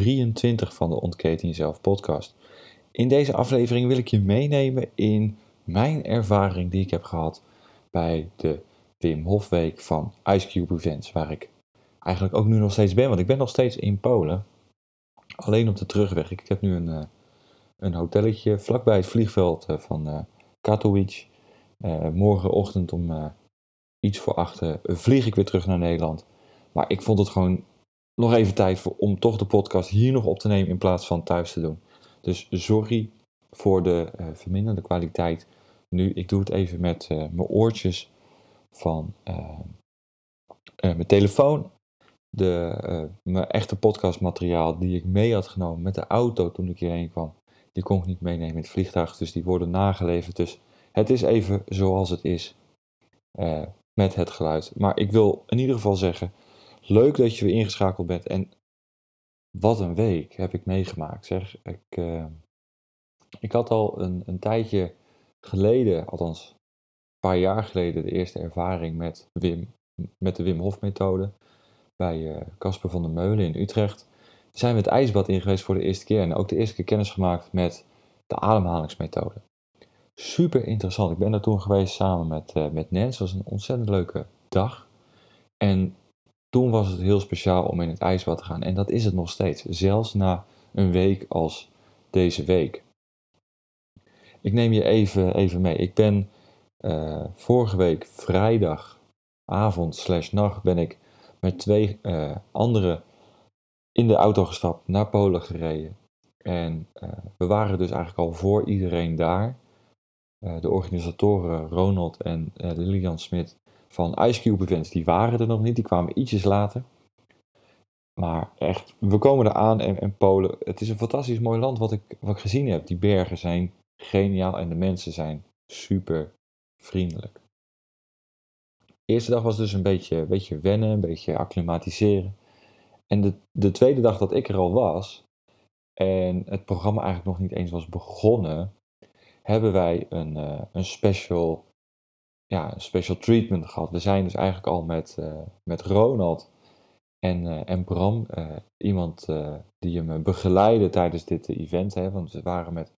23 van de Ontketen Jezelf podcast. In deze aflevering wil ik je meenemen in mijn ervaring die ik heb gehad bij de Wim Hof Week van Ice Cube Events, waar ik eigenlijk ook nu nog steeds ben, want ik ben nog steeds in Polen. Alleen op de terugweg. Ik heb nu een, uh, een hotelletje vlakbij het vliegveld uh, van uh, Katowice. morgenochtend om iets voor achter vlieg ik weer terug naar Nederland. Maar ik vond het gewoon nog even tijd voor, om toch de podcast hier nog op te nemen in plaats van thuis te doen. Dus sorry voor de uh, verminderde kwaliteit. Nu, ik doe het even met uh, mijn oortjes van uh, mijn telefoon. De, mijn echte podcastmateriaal die ik mee had genomen met de auto toen ik hierheen kwam. Die kon ik niet meenemen in het vliegtuig, dus die worden nageleverd. Dus het is even zoals het is met het geluid. Maar ik wil in ieder geval zeggen, Leuk dat je weer ingeschakeld bent. En wat een week heb ik meegemaakt. Zeg. Ik, uh, ik had al een, een tijdje geleden, althans een paar jaar geleden, de eerste ervaring met, Wim, met de Wim Hof methode. Bij eh, Casper van der Meulen in Utrecht. Zijn we het ijsbad in geweest voor de eerste keer. En ook de eerste keer kennis gemaakt met de ademhalingsmethode. Super interessant. Ik ben daar toen geweest samen met, uh, met Nens. Het was een ontzettend leuke dag. En toen was het heel speciaal om in het ijsbad te gaan. En dat is het nog steeds, zelfs na een week als deze week. Ik neem je even, even mee. Ik ben uh, vorige week vrijdagavond slash nacht ben ik met twee uh, anderen in de auto gestapt naar Polen gereden. En uh, we waren dus eigenlijk al voor iedereen daar. de organisatoren Ronald en Lilian Smit van Ice Cube Events, die waren er nog niet, die kwamen ietsjes later. Maar echt, we komen eraan en, en Polen, het is een fantastisch mooi land wat ik, wat ik gezien heb. Die bergen zijn geniaal en de mensen zijn super vriendelijk. De eerste dag was dus een beetje, beetje wennen, een beetje acclimatiseren. En de, de tweede dag dat ik er al was, en het programma eigenlijk nog niet eens was begonnen, hebben wij een, uh, een special ja, special treatment gehad. We zijn dus eigenlijk al met, uh, met Ronald en, uh, en Bram, uh, iemand die hem begeleidde tijdens dit event. Hè, want we waren met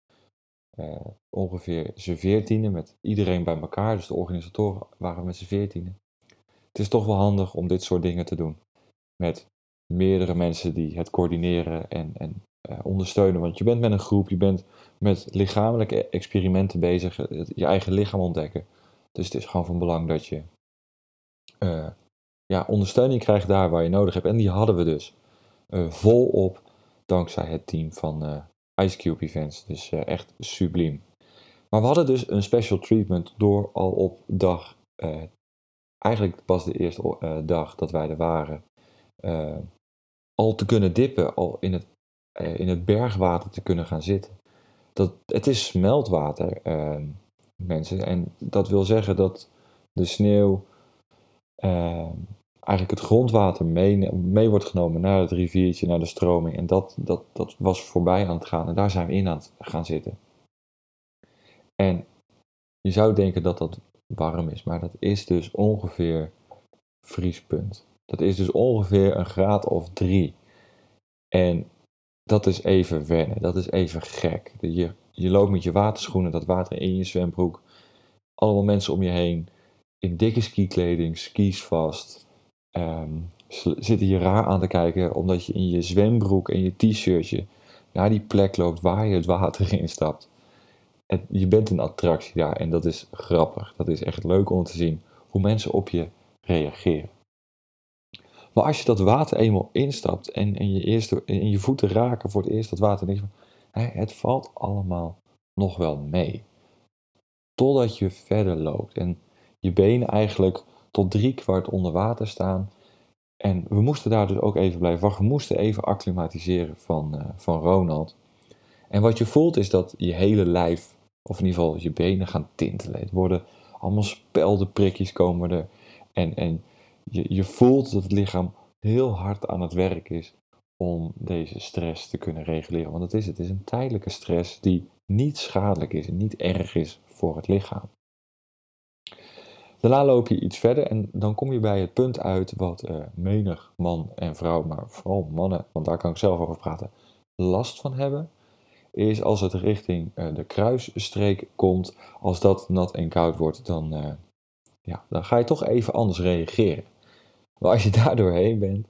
ongeveer z'n veertienen, met iedereen bij elkaar. Dus de organisatoren waren met z'n veertienen. Het is toch wel handig om dit soort dingen te doen. Met meerdere mensen die het coördineren en, en ondersteunen. Want je bent met een groep, je bent met lichamelijke experimenten bezig, je eigen lichaam ontdekken. Dus het is gewoon van belang dat je uh, ja, ondersteuning krijgt daar waar je nodig hebt. En die hadden we dus uh, volop dankzij het team van uh, Ice Cube Events. Dus echt subliem. Maar we hadden dus een special treatment door al op dag, eigenlijk pas de eerste dag dat wij er waren, al te kunnen dippen, al in het, in het bergwater te kunnen gaan zitten. Dat, het is smeltwater. Mensen. En dat wil zeggen dat de sneeuw uh, eigenlijk het grondwater mee, mee wordt genomen naar het riviertje, naar de stroming. En dat, dat, dat was voorbij aan het gaan. En daar zijn we in aan het gaan zitten. En je zou denken dat dat warm is, maar dat is dus ongeveer vriespunt. Dat is dus ongeveer een graad of drie. En dat is even wennen, dat is even gek. Je je loopt met je waterschoenen, dat water in je zwembroek. Allemaal mensen om je heen. In dikke skikleding, skis vast. Um, zitten je raar aan te kijken omdat je in je zwembroek en je t-shirtje naar die plek loopt waar je het water in stapt. En je bent een attractie daar en dat is grappig. Dat is echt leuk om te zien hoe mensen op je reageren. Maar als je dat water eenmaal instapt en, en, je, eerste, en je voeten raken voor het eerst dat water, hé, het valt allemaal nog wel mee. Totdat je verder loopt en je benen eigenlijk tot drie kwart onder water staan. En we moesten daar dus ook even blijven wachten. We moesten even acclimatiseren van, uh, van Ronald. En wat je voelt is dat je hele lijf, of in ieder geval je benen gaan tintelen. Het worden allemaal speldenprikjes komen er. En, en je, je voelt dat het lichaam heel hard aan het werk is om deze stress te kunnen reguleren. Want het is, het is een tijdelijke stress die niet schadelijk is en niet erg is voor het lichaam. Daarna loop je iets verder en dan kom je bij het punt uit wat uh, menig man en vrouw, maar vooral mannen, want daar kan ik zelf over praten, last van hebben. Is als het richting uh, de kruisstreek komt, als dat nat en koud wordt, dan, uh, ja, dan ga je toch even anders reageren. Maar als je daar doorheen bent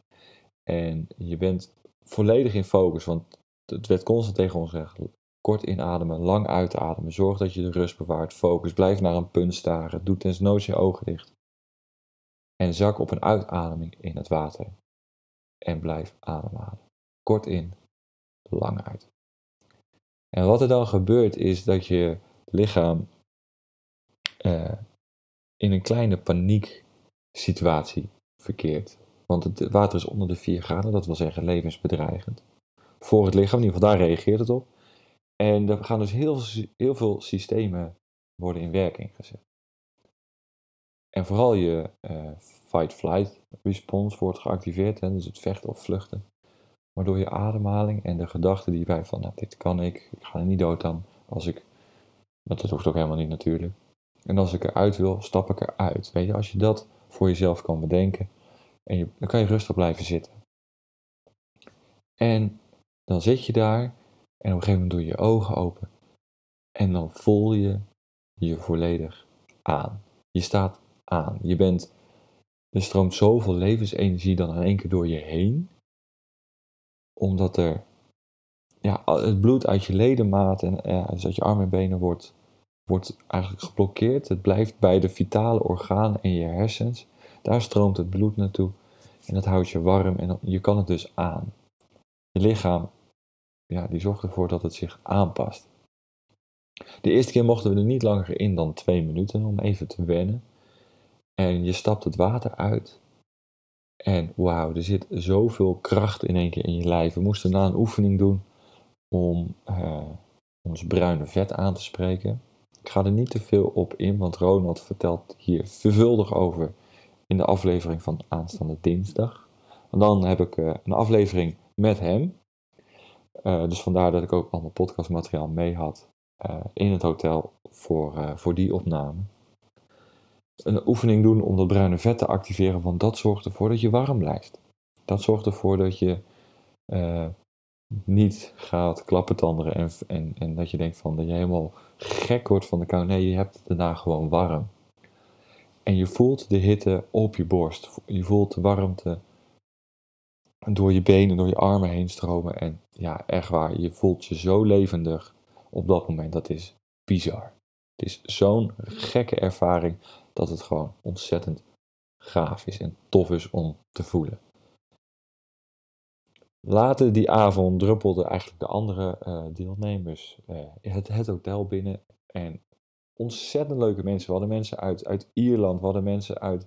en je bent volledig in focus, want het werd constant tegen ons gezegd, kort inademen, lang uitademen, zorg dat je de rust bewaart, focus, blijf naar een punt staren, doe tensloot je ogen dicht. En zak op een uitademing in het water en blijf ademhalen. Kort in, lang uit. En wat er dan gebeurt is dat je lichaam uh, in een kleine panieksituatie verkeert. Want het water is onder de 4 graden, dat wil zeggen levensbedreigend. Voor het lichaam, in ieder geval daar reageert het op. En er gaan dus heel, heel veel systemen worden in werking gezet. En vooral je uh, fight-flight response wordt geactiveerd, dus het vechten of vluchten. Maar door je ademhaling en de gedachte die bij van, nou, dit kan ik, ik ga er niet dood aan als ik, dat hoeft ook helemaal niet natuurlijk. En als ik eruit wil, stap ik eruit. Weet je, als je dat voor jezelf kan bedenken, en je, dan kan je rustig blijven zitten. En dan zit je daar en op een gegeven moment doe je je ogen open. En dan voel je je volledig aan. Je staat aan. Je bent, er stroomt zoveel levensenergie dan in één keer door je heen. Omdat er, ja, het bloed uit je ledematen en ja, uit je armen en benen wordt, wordt eigenlijk geblokkeerd. Het blijft bij de vitale organen in je hersens. Daar stroomt het bloed naartoe en dat houdt je warm en je kan het dus aan. Je lichaam, ja, die zorgt ervoor dat het zich aanpast. De eerste keer mochten we er niet langer in dan twee minuten om even te wennen. En je stapt het water uit. En wauw, er zit zoveel kracht in één keer in je lijf. We moesten na een oefening doen om uh, ons bruine vet aan te spreken. Ik ga er niet te veel op in, want Ronald vertelt hier vervuldig over in de aflevering van aanstaande dinsdag. En dan heb ik uh, een aflevering met hem. Uh, dus vandaar dat ik ook allemaal podcastmateriaal mee had uh, in het hotel voor, voor die opname. Een oefening doen om dat bruine vet te activeren, want dat zorgt ervoor dat je warm blijft. Dat zorgt ervoor dat je niet gaat klappentanderen en, en, en dat je denkt van dat je helemaal gek wordt van de kou. Nee, je hebt het daarna gewoon warm. En je voelt de hitte op je borst. Je voelt de warmte door je benen, door je armen heen stromen. En ja, echt waar, je voelt je zo levendig op dat moment. Dat is bizar. Het is zo'n gekke ervaring dat het gewoon ontzettend gaaf is en tof is om te voelen. Later die avond druppelden eigenlijk de andere uh, deelnemers uh, het, het hotel binnen. En ontzettend leuke mensen. We hadden mensen uit, uit Ierland, we hadden mensen uit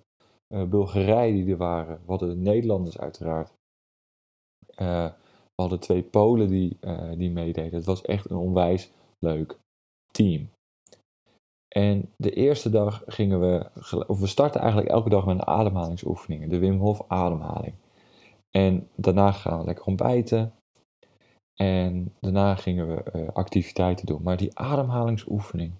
uh, Bulgarije die er waren. We hadden Nederlanders uiteraard. We hadden twee Polen die, die meededen. Het was echt een onwijs leuk team. En de eerste dag gingen we, of we starten eigenlijk elke dag met een ademhalingsoefeningen, de Wim Hof ademhaling. En daarna gaan we lekker ontbijten. En daarna gingen we activiteiten doen. Maar die ademhalingsoefening,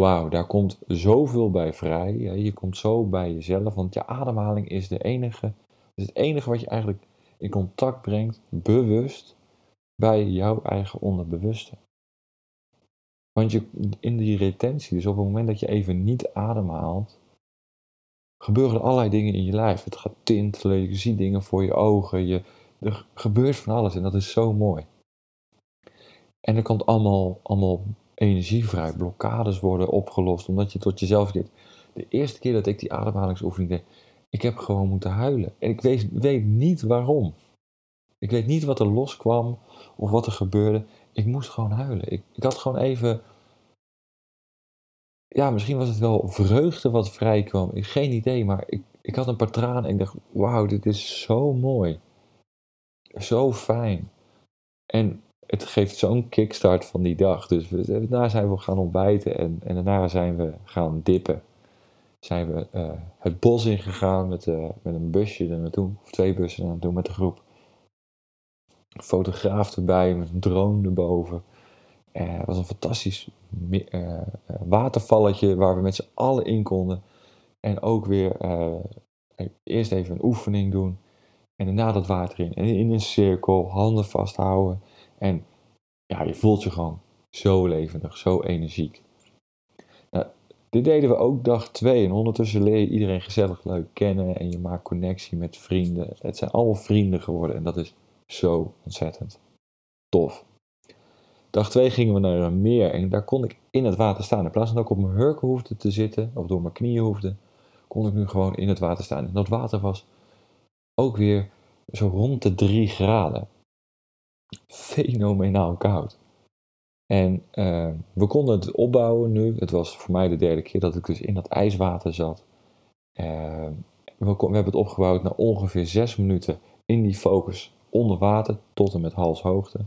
wauw, daar komt zoveel bij vrij. Je komt zo bij jezelf, want je ademhaling is, de enige, is het enige wat je eigenlijk in contact brengt, bewust, bij jouw eigen onderbewuste. Want je, in die retentie, dus op het moment dat je even niet ademhaalt, gebeuren allerlei dingen in je lijf. Het gaat tintelen, je ziet dingen voor je ogen. Je, er gebeurt van alles en dat is zo mooi. En er komt allemaal, allemaal energie vrij. Blokkades worden opgelost omdat je tot jezelf keert. De eerste keer dat ik die ademhalingsoefening deed, ik heb gewoon moeten huilen. En ik weet, weet niet waarom. Ik weet niet wat er loskwam of wat er gebeurde. Ik moest gewoon huilen. Ik, ik had gewoon even. Ja, misschien was het wel vreugde wat vrijkwam. Ik, geen idee, maar ik, ik had een paar tranen en ik dacht: wauw, dit is zo mooi. Zo fijn. En het geeft zo'n kickstart van die dag. Dus we, daarna zijn we gaan ontbijten en, en daarna zijn we gaan dippen. Zijn we uh, het bos ingegaan met, uh, met een busje er naartoe, of twee bussen er naartoe met de groep. Fotograaf erbij met een drone erboven. Uh, was een fantastisch watervalletje waar we met z'n allen in konden. En ook weer eerst even een oefening doen. En daarna dat water in. En in een cirkel, handen vasthouden. En ja, je voelt je gewoon zo levendig, zo energiek. Nou, dit deden we ook dag 2 en ondertussen leer je iedereen gezellig leuk kennen en je maakt connectie met vrienden. Het zijn allemaal vrienden geworden en dat is zo ontzettend tof. Dag 2 gingen we naar een meer en daar kon ik in het water staan. In plaats van dat ik op mijn hurken hoefde te zitten of door mijn knieën hoefde, kon ik nu gewoon in het water staan. En dat water was ook weer zo rond de 3 graden fenomenaal koud. En uh, we konden het opbouwen nu. Het was voor mij de derde keer dat ik dus in dat ijswater zat. Uh, we, we, hebben het opgebouwd na ongeveer zes minuten in die focus onder water tot en met halshoogte.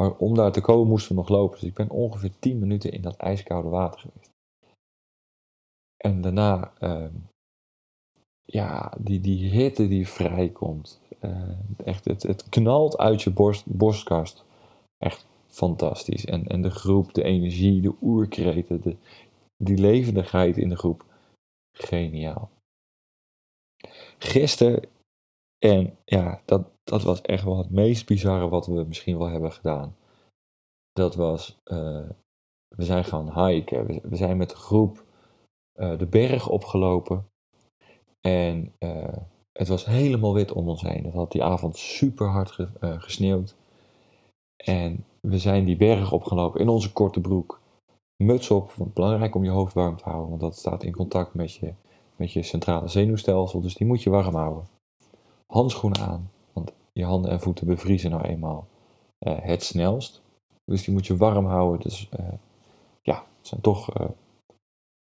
Maar om daar te komen moesten we nog lopen. Dus ik ben ongeveer 10 minuten in dat ijskoude water geweest. En daarna, uh, ja, die, die hitte die vrijkomt. Uh, echt, het, het knalt uit je borst, borstkast. Echt fantastisch. En, en de groep, de energie, de oerkreten, de, die levendigheid in de groep. Geniaal. Gisteren, en ja, dat, dat was echt wel het meest bizarre wat we misschien wel hebben gedaan. Dat was, uh, we zijn gaan hiken. We, zijn met de groep uh, de berg opgelopen. En uh, het was helemaal wit om ons heen. Het had die avond super hard ge, gesneeuwd. En we zijn die berg opgelopen in onze korte broek. Muts op, want belangrijk om je hoofd warm te houden, want dat staat in contact met je, met je centrale zenuwstelsel, dus die moet je warm houden. Handschoenen aan, je handen en voeten bevriezen nou eenmaal uh, het snelst. Dus die moet je warm houden. Dus uh, ja, het zijn toch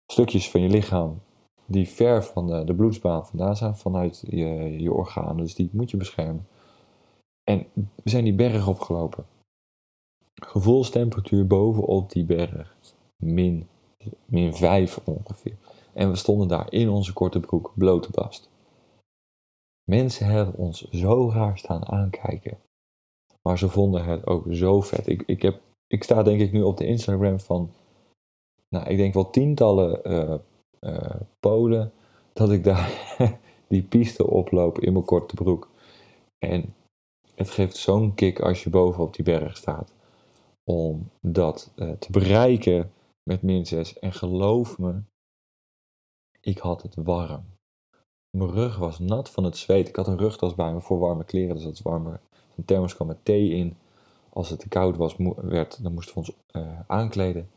stukjes van je lichaam die ver van de, de bloedsbaan vandaan zijn, vanuit je, je organen. Dus die moet je beschermen. En we zijn die berg opgelopen. Gevoelstemperatuur bovenop die berg. Min, min 5 ongeveer. En we stonden daar in onze korte broek, blote bast. Mensen hebben ons zo raar staan aankijken. Maar ze vonden het ook zo vet. Ik, ik, heb, ik sta denk ik nu op de Instagram van, nou, ik denk wel tientallen uh, uh, Polen, dat ik daar die piste oploop in mijn korte broek. En het geeft zo'n kick als je boven op die berg staat. Om dat uh, te bereiken met min 6. En geloof me, ik had het warm. Mijn rug was nat van het zweet. Ik had een rugtas bij me voor warme kleren, dus dat is warmer. Een thermos kwam met thee in. Als het te koud was, werd, dan moesten we ons uh, aankleden.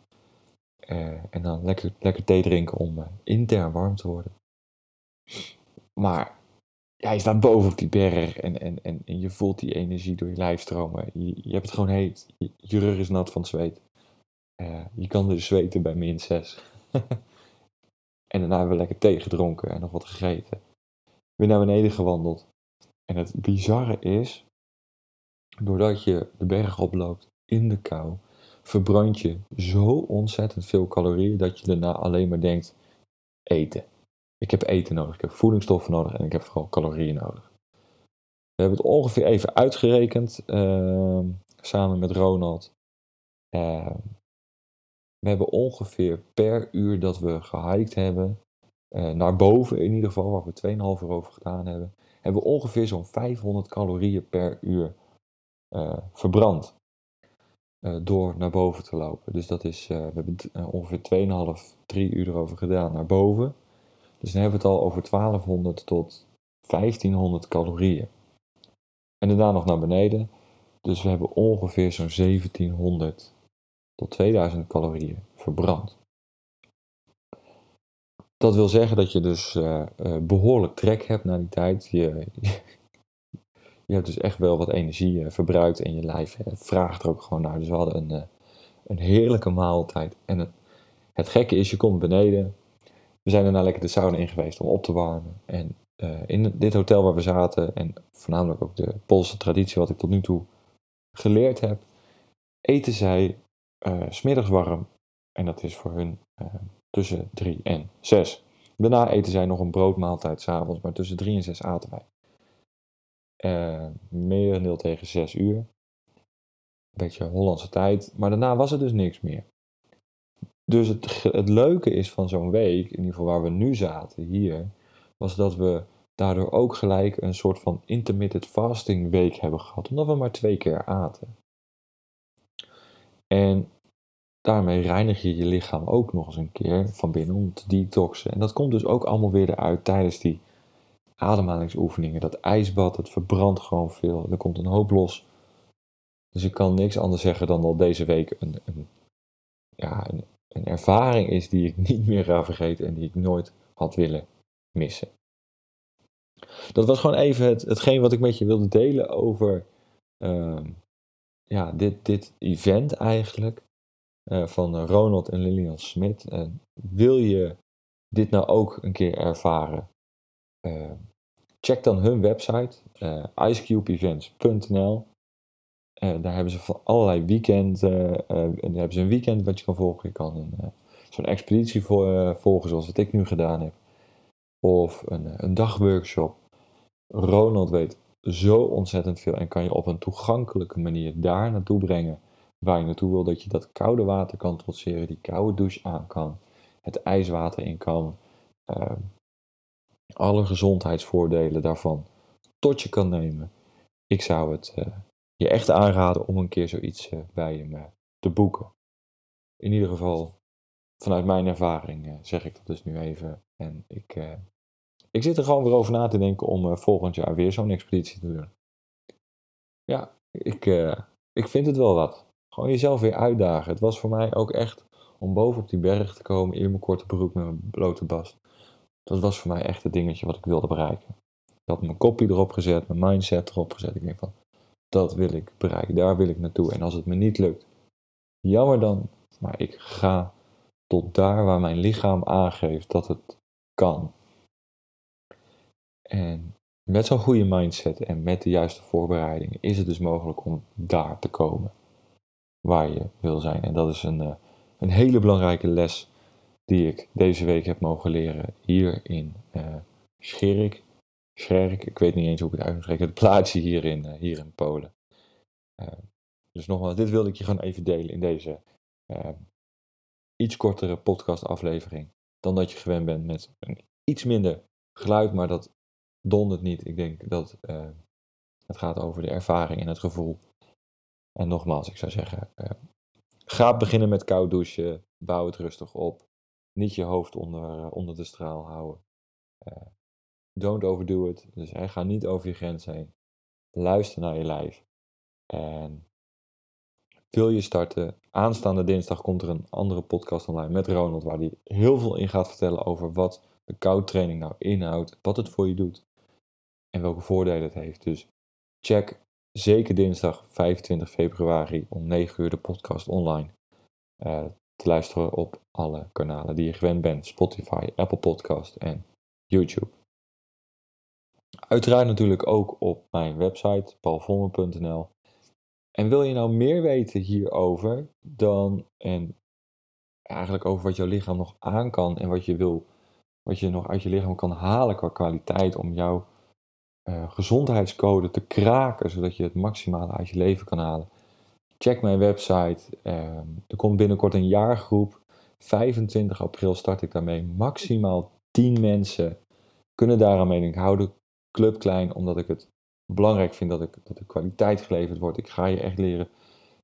Uh, en dan lekker, lekker thee drinken om uh, intern warm te worden. Maar ja, je staat boven op die berg en, en, en, en je voelt die energie door je lijf stromen. Je, hebt het gewoon heet. Je, rug is nat van het zweet. Je kan dus zweten bij min 6. en daarna hebben we lekker thee gedronken en nog wat gegeten. Weer naar beneden gewandeld. En het bizarre is, doordat je de berg oploopt in de kou, verbrand je zo ontzettend veel calorieën dat je daarna alleen maar denkt: eten. Ik heb eten nodig, ik heb voedingsstoffen nodig en ik heb vooral calorieën nodig. We hebben het ongeveer even uitgerekend uh, samen met Ronald. Uh, we hebben ongeveer per uur dat we gehiked hebben, uh, naar boven in ieder geval, waar we 2,5 uur over gedaan hebben, hebben we ongeveer zo'n 500 calorieën per uur eh, verbrand. Uh, door naar boven te lopen. Dus dat is, we hebben ongeveer 2,5, 3 uur erover gedaan naar boven. Dus dan hebben we het al over 1200 tot 1500 calorieën. En daarna nog naar beneden. Dus we hebben ongeveer zo'n 1700 tot 2000 calorieën verbrand. Dat wil zeggen dat je dus uh, uh, behoorlijk trek hebt na die tijd. Je, je hebt dus echt wel wat energie uh, verbruikt en je lijf vraagt er ook gewoon naar. Dus we hadden een, een heerlijke maaltijd. En het, het gekke is, je komt beneden. We zijn daarna lekker de sauna in geweest om op te warmen. En in dit hotel waar we zaten, en voornamelijk ook de Poolse traditie wat ik tot nu toe geleerd heb, eten zij smiddags warm. En dat is voor hun tussen 3 en 6. Daarna eten zij nog een broodmaaltijd s'avonds, maar tussen 3 en 6 aten wij. Uh, merendeel tegen 6 uur. Een beetje Hollandse tijd. Maar daarna was er dus niks meer. Dus het, het leuke is van zo'n week, in ieder geval waar we nu zaten, hier, was dat we daardoor ook gelijk een soort van intermittent fasting week hebben gehad, omdat we maar twee keer aten. En daarmee reinig je je lichaam ook nog eens een keer van binnen om te detoxen. En dat komt dus ook allemaal weer eruit tijdens die ademhalingsoefeningen. Dat ijsbad, het verbrandt gewoon veel. Er komt een hoop los. Dus ik kan niks anders zeggen dan dat deze week een, een, ja, een, een ervaring is die ik niet meer ga vergeten en die ik nooit had willen missen. Dat was gewoon even het, hetgeen wat ik met je wilde delen over uh, ja, dit, dit event eigenlijk. Uh, van Ronald en Lilian Smit. Uh, wil je dit nou ook een keer ervaren? Uh, check dan hun website, icecubeevents.nl. daar hebben ze van allerlei weekend, daar hebben ze een weekend wat je kan volgen. Je kan zo'n expeditie volgen zoals wat ik nu gedaan heb. Of een, een dagworkshop. Ronald weet zo ontzettend veel en kan je op een toegankelijke manier daar naartoe brengen waar je naartoe wil. Dat je dat koude water kan trotseren, die koude douche aan kan, het ijswater in kan, uh, alle gezondheidsvoordelen daarvan tot je kan nemen. Ik zou het uh, je echt aanraden om een keer zoiets uh, bij hem uh, te boeken. In ieder geval, vanuit mijn ervaring zeg ik dat dus nu even. En ik ik zit er gewoon weer over na te denken om volgend jaar weer zo'n expeditie te doen. Ja, ik, ik vind het wel wat. Gewoon jezelf weer uitdagen. Het was voor mij ook echt om boven op die berg te komen in mijn korte broek met mijn blote bast. Dat was voor mij echt het dingetje wat ik wilde bereiken. Ik had mijn kopie erop gezet, mijn mindset erop gezet. Ik denk van, dat wil ik bereiken, daar wil ik naartoe. En als het me niet lukt, jammer dan, maar ik ga tot daar waar mijn lichaam aangeeft dat het kan. En met zo'n goede mindset en met de juiste voorbereidingen is het dus mogelijk om daar te komen waar je wil zijn. En dat is een, uh, een hele belangrijke les die ik deze week heb mogen leren hier in uh, Scherik. Scherk, ik weet niet eens hoe ik het uit moet spreken, het plaatsje hier in, uh, hier in Polen. dus nogmaals, dit wilde ik je gewoon even delen in deze iets kortere podcast aflevering dan dat je gewend bent met een iets minder geluid, maar dat dondert niet. Ik denk dat het gaat over de ervaring en het gevoel. En nogmaals, ik zou zeggen, uh, ga beginnen met koud douchen. Bouw het rustig op. Niet je hoofd onder, uh, onder de straal houden. don't overdo it. Dus ga niet over je grens heen. Luister naar je lijf. En wil je starten? Aanstaande dinsdag komt er een andere podcast online met Ronald, waar hij heel veel in gaat vertellen over wat de koudtraining nou inhoudt, wat het voor je doet en welke voordelen het heeft. Dus check zeker dinsdag 25 februari om 9 uur de podcast online. Uh, te luisteren op alle kanalen die je gewend bent: Spotify, Apple Podcast en YouTube. Uiteraard natuurlijk ook op mijn website paulvolmer.nl. En wil je nou meer weten hierover dan en eigenlijk over wat jouw lichaam nog aan kan en wat je wil, wat je nog uit je lichaam kan halen qua kwaliteit om jouw uh, gezondheidscode te kraken, zodat je het maximale uit je leven kan halen. Check mijn website. Uh, er komt binnenkort een jaargroep. 25 april start ik daarmee. Maximaal 10 mensen kunnen daaraan meedoen. Ik hou de club klein omdat ik het belangrijk vind dat, ik, dat de kwaliteit geleverd wordt. Ik ga je echt leren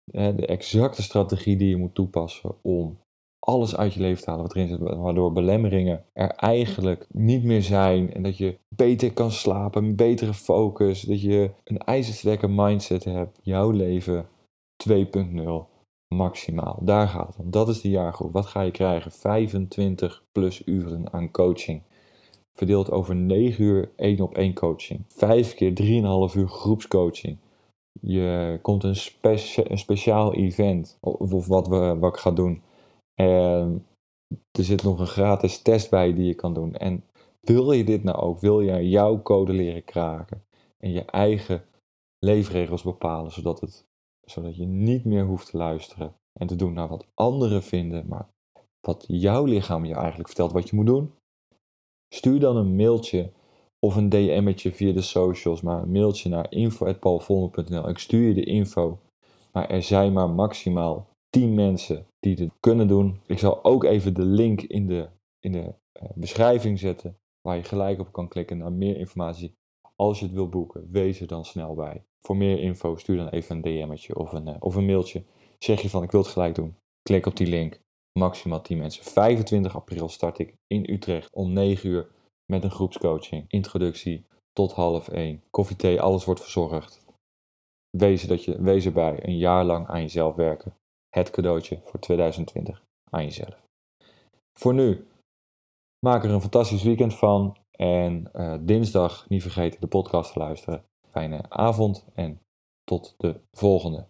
de exacte strategie die je moet toepassen om alles uit je leven te halen wat erin zit, waardoor belemmeringen er eigenlijk niet meer zijn en dat je beter kan slapen, een betere focus, dat je een ijzersterke mindset hebt, jouw leven 2.0 maximaal. Daar gaat het om. Dat is de jaargroep. Wat ga je krijgen? 25 plus uren aan coaching. Verdeeld over 9 uur 1 op 1 coaching. 5 keer 3,5 uur groepscoaching. Je komt een, een speciaal event, of, wat, we, wat ik ga doen. En er zit nog een gratis test bij die je kan doen. En wil je dit nou ook? Wil je jouw code leren kraken? En je eigen leefregels bepalen, zodat, het, zodat je niet meer hoeft te luisteren en te doen naar wat anderen vinden, maar wat jouw lichaam je eigenlijk vertelt wat je moet doen? Stuur dan een mailtje of een DM'tje via de socials, maar een mailtje naar info.paulvolmer.nl. Ik stuur je de info, maar er zijn maar maximaal 10 mensen die dit kunnen doen. Ik zal ook even de link in de, in de uh, beschrijving zetten, waar je gelijk op kan klikken naar meer informatie. Als je het wil boeken, wees er dan snel bij. Voor meer info stuur dan even een DM'tje of een, uh, of een mailtje. Zeg je van ik wil het gelijk doen. Klik op die link. Maximaal 10 mensen. 25 april start ik in Utrecht om 9 uur met een groepscoaching. Introductie tot half 1. Koffie, thee, alles wordt verzorgd. Wees, dat je, wees erbij. Een jaar lang aan jezelf werken. Het cadeautje voor 2020 aan jezelf. Voor nu, maak er een fantastisch weekend van. En uh, dinsdag niet vergeten de podcast te luisteren. Fijne avond en tot de volgende.